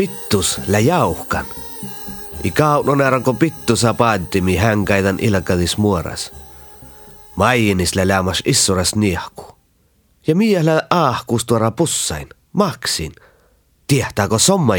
pittus lä jauhkan. I kaunoneranko pittusa paattimi hänkäitän ilkadis muoras. Maijinis lä lämmas issuras niehku. Ja miehellä ahkus tuora pussain, maksin. Tiehtääkö somma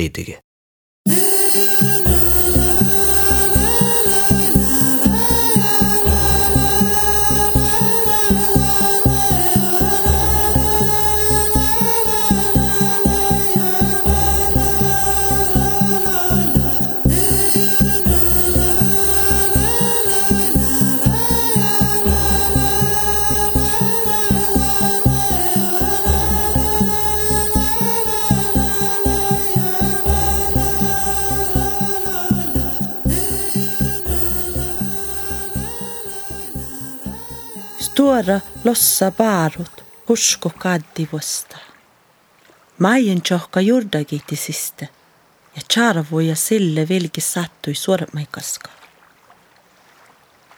itike? Stora lossa paarut usko kaddivosta. Maien johka jurdagittisista ja charvoja sille vilki sattui surmaikaska.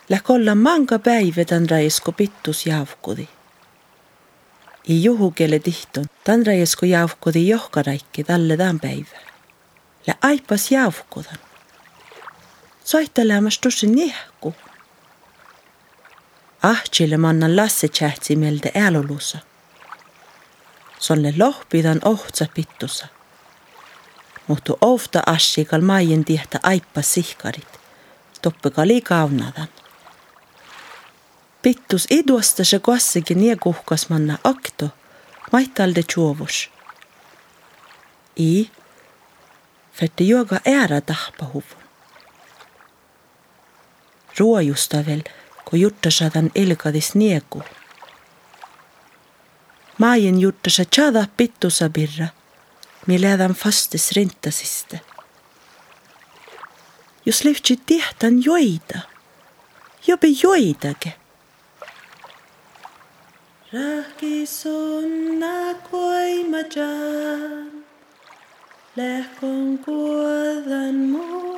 Läkolla manga päivä tän raisko pittus javkudi. I juhukele tihtun tän raisko javkudi johkaraikki talle tämän päivä. Lä aipas javkudan. Soittelemas tosi niehku. Ahtjille mannan Lasse tjähtsi mieltä älolussa. Sonne lohpidan ohtsa pittusa. Mutta ofta assikal maien tihtä aippa sihkarit. Toppika liikaunadan. Pittus iduosta se kossikin nie kuhkas manna akto, maittalde tjuovus. I, fette juoga ära tahpahuvun. Ruojusta veel kun juttasadan ilkadis nieku. Maien juttasa tjada pittusa birra, milädan fastes rintasiste. Jos lyhtsi tiehtan joida, jobi joidage. Rahki sonna koimajan, lehkon kuodan muu.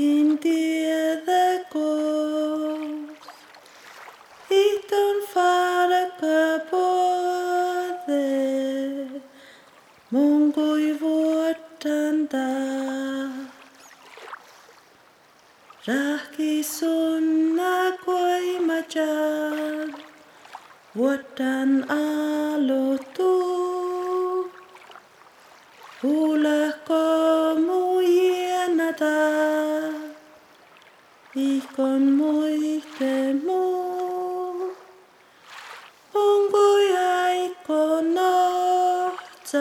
in dir the goes. Iton fara kapode, mongo i vuotanda. Rahki sunna koi majan, vuotan alotu. Hulahko on muiden muu. Onko jäikko nohtsat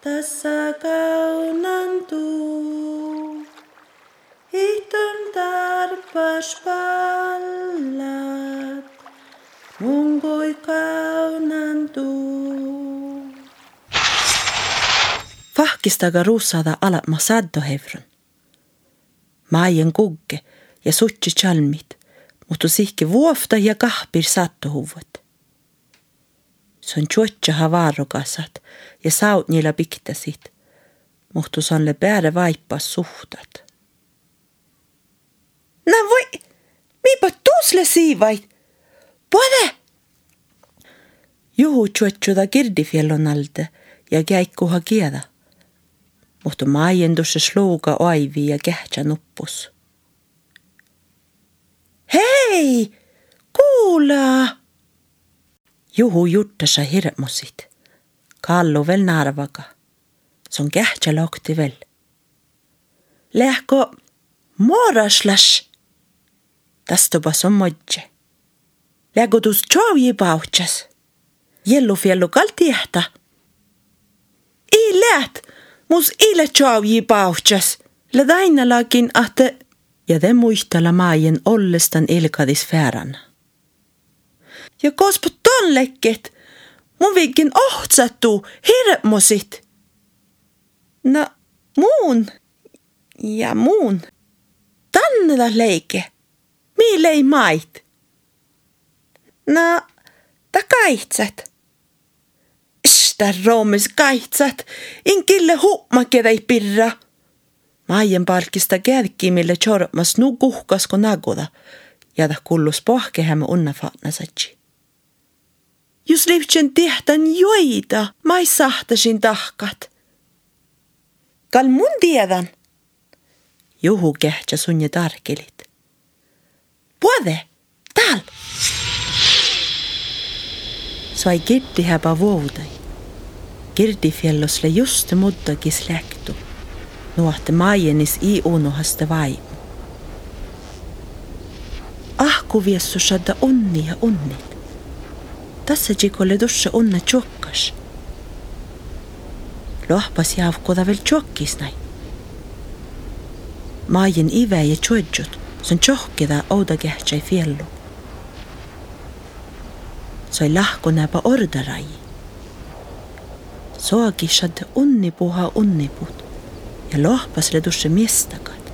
tässä kaunan tuu. Ihtön tarpas pallat, mun kaunan tuu. Fahkistaga ruusada alat masaddo hevron. Maien kugge ja sutsi chalmit, mutta sihki vuofta ja kahpir sattohuvut. Se on tjuotja havarokasat ja saut niillä piktasit, mutta se on le päädä vaippas suhtat. No voi, miipa tuusle siivait. Pode! Juhu tjuotjuda kirdifiellon alde ja käikkuha kieda. Mutta maiendusse sluuga aivi ja kähtsä nuppus. Hei, kuula! Juhu juttasa hirmusit. Kallu veel narvaga. Se on kähtsä lokti veel. Lähko moraslas. Tastupas on modje. Lähko tuus tjaavi pauhtsas. Jellu fiellu kaltiehta. I läht, mus ille tjaavi pauhtsas. Ladainalakin ahte ja te muistella maien ollestan ilkadis fääran. Ja kospa ton lekket, mun viikin ohtsattu hirmusit. No, muun ja muun. Tannela leike. Mille ei mait. No, ta kaitsat. Mistä roomis kaitsat, in kille huumakeda ei pirra. Maien palkista kärki, mille chormas nu kuhkasko naguda, ja ta kullus pohkehämme unna fatnasatsi. Jos livtsen tehtän joida, ma ei sahtasin tahkat. Kal mun tiedän. Juhu kehtsä sunja tarkelit. Puode, tal! Sai kirti häpä vuodai. Kirtifjellosle just muttakin släktu. Nuohte maajenis i unohasta vaimu. Ahku viessu shadda onni ja onnit. Tässä jikolle dussa onna tjokkas. Lohpas jaavkoda veel tjokkis näin. Maajen ive ja tjodjut, sen tjokkida ouda kehtsai fiellu. Sai lahko näpä ordarai. Soagi shadda onni puha onniput ja lohpas le dusse miestakat.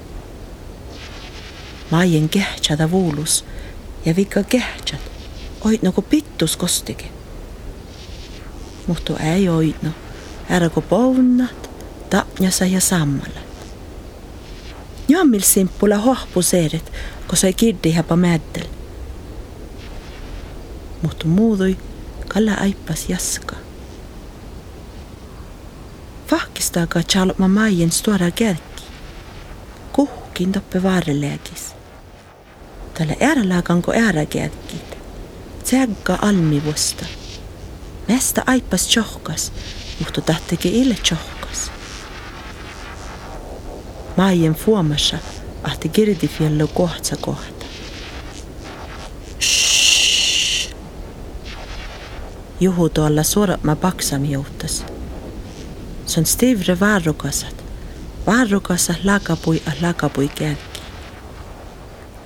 Maajen kehtsada vuulus ja vika kehtsad oid nagu pittus kostigi. Mutta ei oidno, ära kun pounat, tapnjasa ja sammalat. Jammil simpula hohpuseerit, kun sai kirdi häpä mäddel. Mutta muudui, kalla aipas jaska. Fahkistaaga chalma maien stora kärki. Kuhkin toppe vaareleegis. Tälle äärelaaganko ääräkärkit. Tsägga almivusta. Mesta aipas tjohkas, mutta tahtegi ille tjohkas. Maien fuomassa ahti kirdifiello kohtsa kohta. Shhh. Juhu tuolla suorama paksami joutas. Se on stivre varrukasat. Varrukasat lakapui ah lakapui kärki.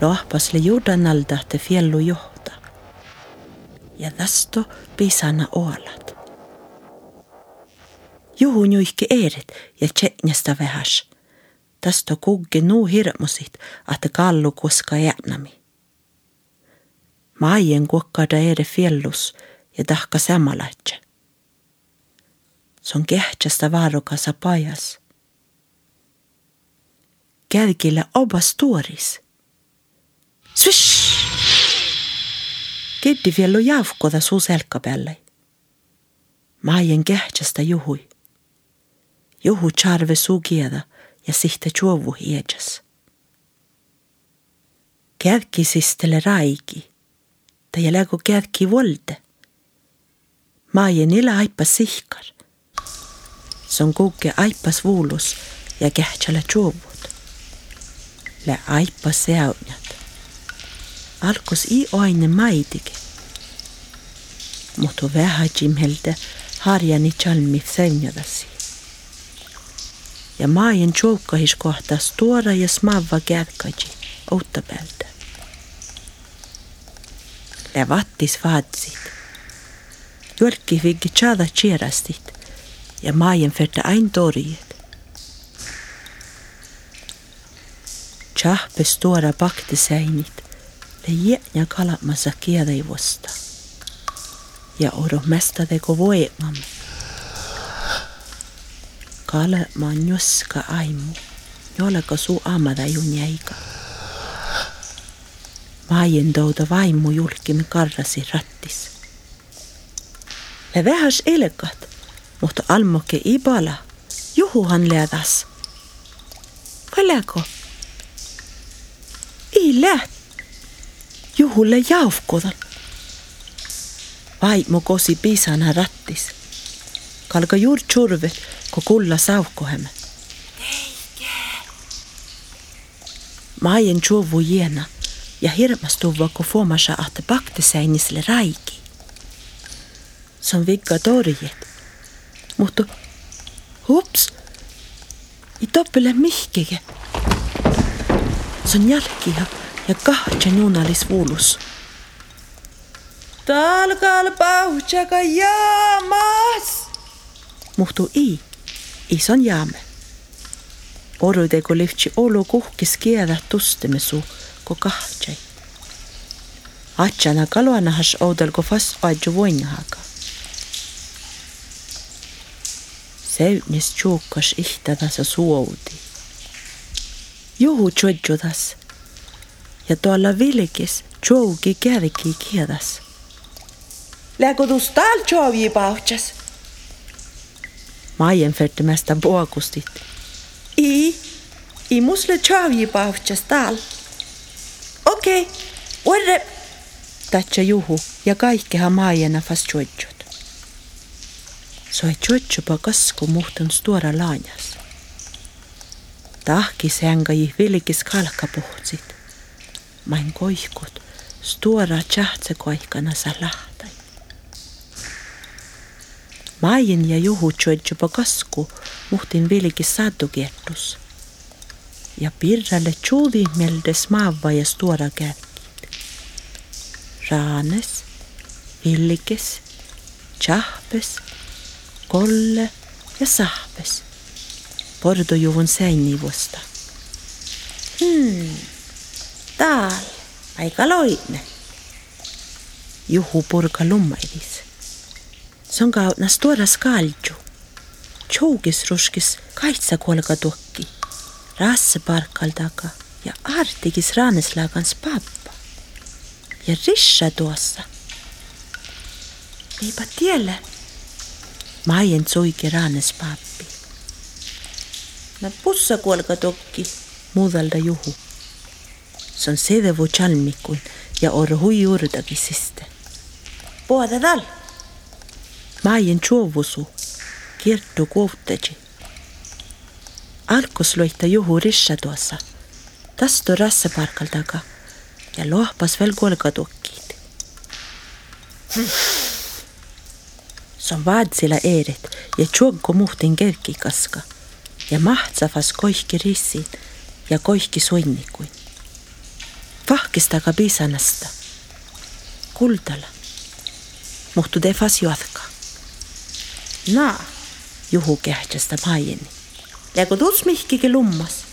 Lohpasle juudanalda te fiellu johta ja tästä pisana oolat. Juhu juihki eerit ja tsetnästä vähäs. Tästä kugge nuu hirmusit, että kallu koska jäänämi. Maien kuokkada ere fiellus ja tahka samalaitse. Se on kehtsästä vaarukassa pajas. Kärkillä obas tuoris. Swish! Keddifiello jaavkoda suu selka peale. Maien kehtsästä juhui. Juhu charve suu kieda ja sihte juovu hiedjas. Kädki sistele raigi. Ta ja lägu kädki volde. Maien ila aipas sihkar. Se on kukke aipas vuulus ja kehtsäle juovut. Le aipas seaunjat alkos i aine maidigi. Mutta vähän jimhelde harjani chalmi seunjadasi. Ja maajen tjoukahis kohta stora ja smavva kärkaji outapältä. Levattis vaatsit. Jolki viggi tjada tjerastit ja maajen färte ain torjet. Tjahpe stora bakte seinit ja kalamassa kiedaivosta. Ja oro mesta teko voimamme. Kale ma nyoska aimu, jolleka suu amada junjäiga. Maien touda vaimu julkimi karrasi rattis. Le vähäs elekat, mutta almoke ibala, juhuhan leadas. Kaleko? Ei läht juhulle jaavkodan. Vaimo kosi piisana rattis. Kalka juur tšurve, ko kulla saavkoheme. Maien tšuvu jiena ja hirmastuva, ko fuomasa ahte baktiseinisle raigi. Se on vikka Mutta hups, ei toppele mihkige. Se on jalkia ja kahtja nuunalis vuulus. Talkal pauhtsaka jaamas! Muhtu i, ison jaame. Orudego liftsi olu kuhkis kiedä tustemesu ko kahtsai. Atsana kaluanahas oudelko fast aidju voinnahaga. Säynis tjuukas ihtadas ja suoudi. Juhu tjodjudas. Ja tuolla vilkis tjougi kärki kiedas. Läggo du stal tjovi pauhtas? Maien färte mesta puokustit. I, i musle tjovi pauhtas tal. Okei, okay. orre. Tatsa juhu ja kaikkeha Maiena fast tjodjud. Soi tjodjupa kasku muhtun stora laanjas. Tahkis hängai vilkis kalkapuhtsit. Main koihkut stora tjahtse koihkana sa lahtai. Maien ja juhu tjodjupa kasku muhtin vilkis satukiertus. Ja pirralle tjuvi mieldes maava ja stora kärkit. Raanes, vilkis, tjahpes, kolle ja sahpes. Pordojuvun säinivusta. Hmm, tal, aika loine. Juhu purka lummaivis. Se on kautna stora skalju. Tjougis ruskis kaitsakolka tukki. Rasse parkal taga ja artigis raaneslaagans pappa. Ja risha tuossa. Eipä tielle. Maien suiki raanes pappi. No pussa kuolka tukki. Muudalda juhu. Se on sedevu chalmikuin ja orhui juurdagi siste. Puhuta tal. Maien tjuovusu. Kirtu kuuhteji. Alkus loita juhu risha tuossa. Tastu rasseparkal taga ja lohpas veel kolka tukkid. Vaadsilla eeret ja tjuokko muhtin kerki kaska ja mahtsavas koihki rissin ja koihki sunnikuin. Vahkistaga piisanasta. Kuldala. Muhtu defas jatka. Naa, Juhu kehtsästä maieni. läggo tuus mihkigi lummas.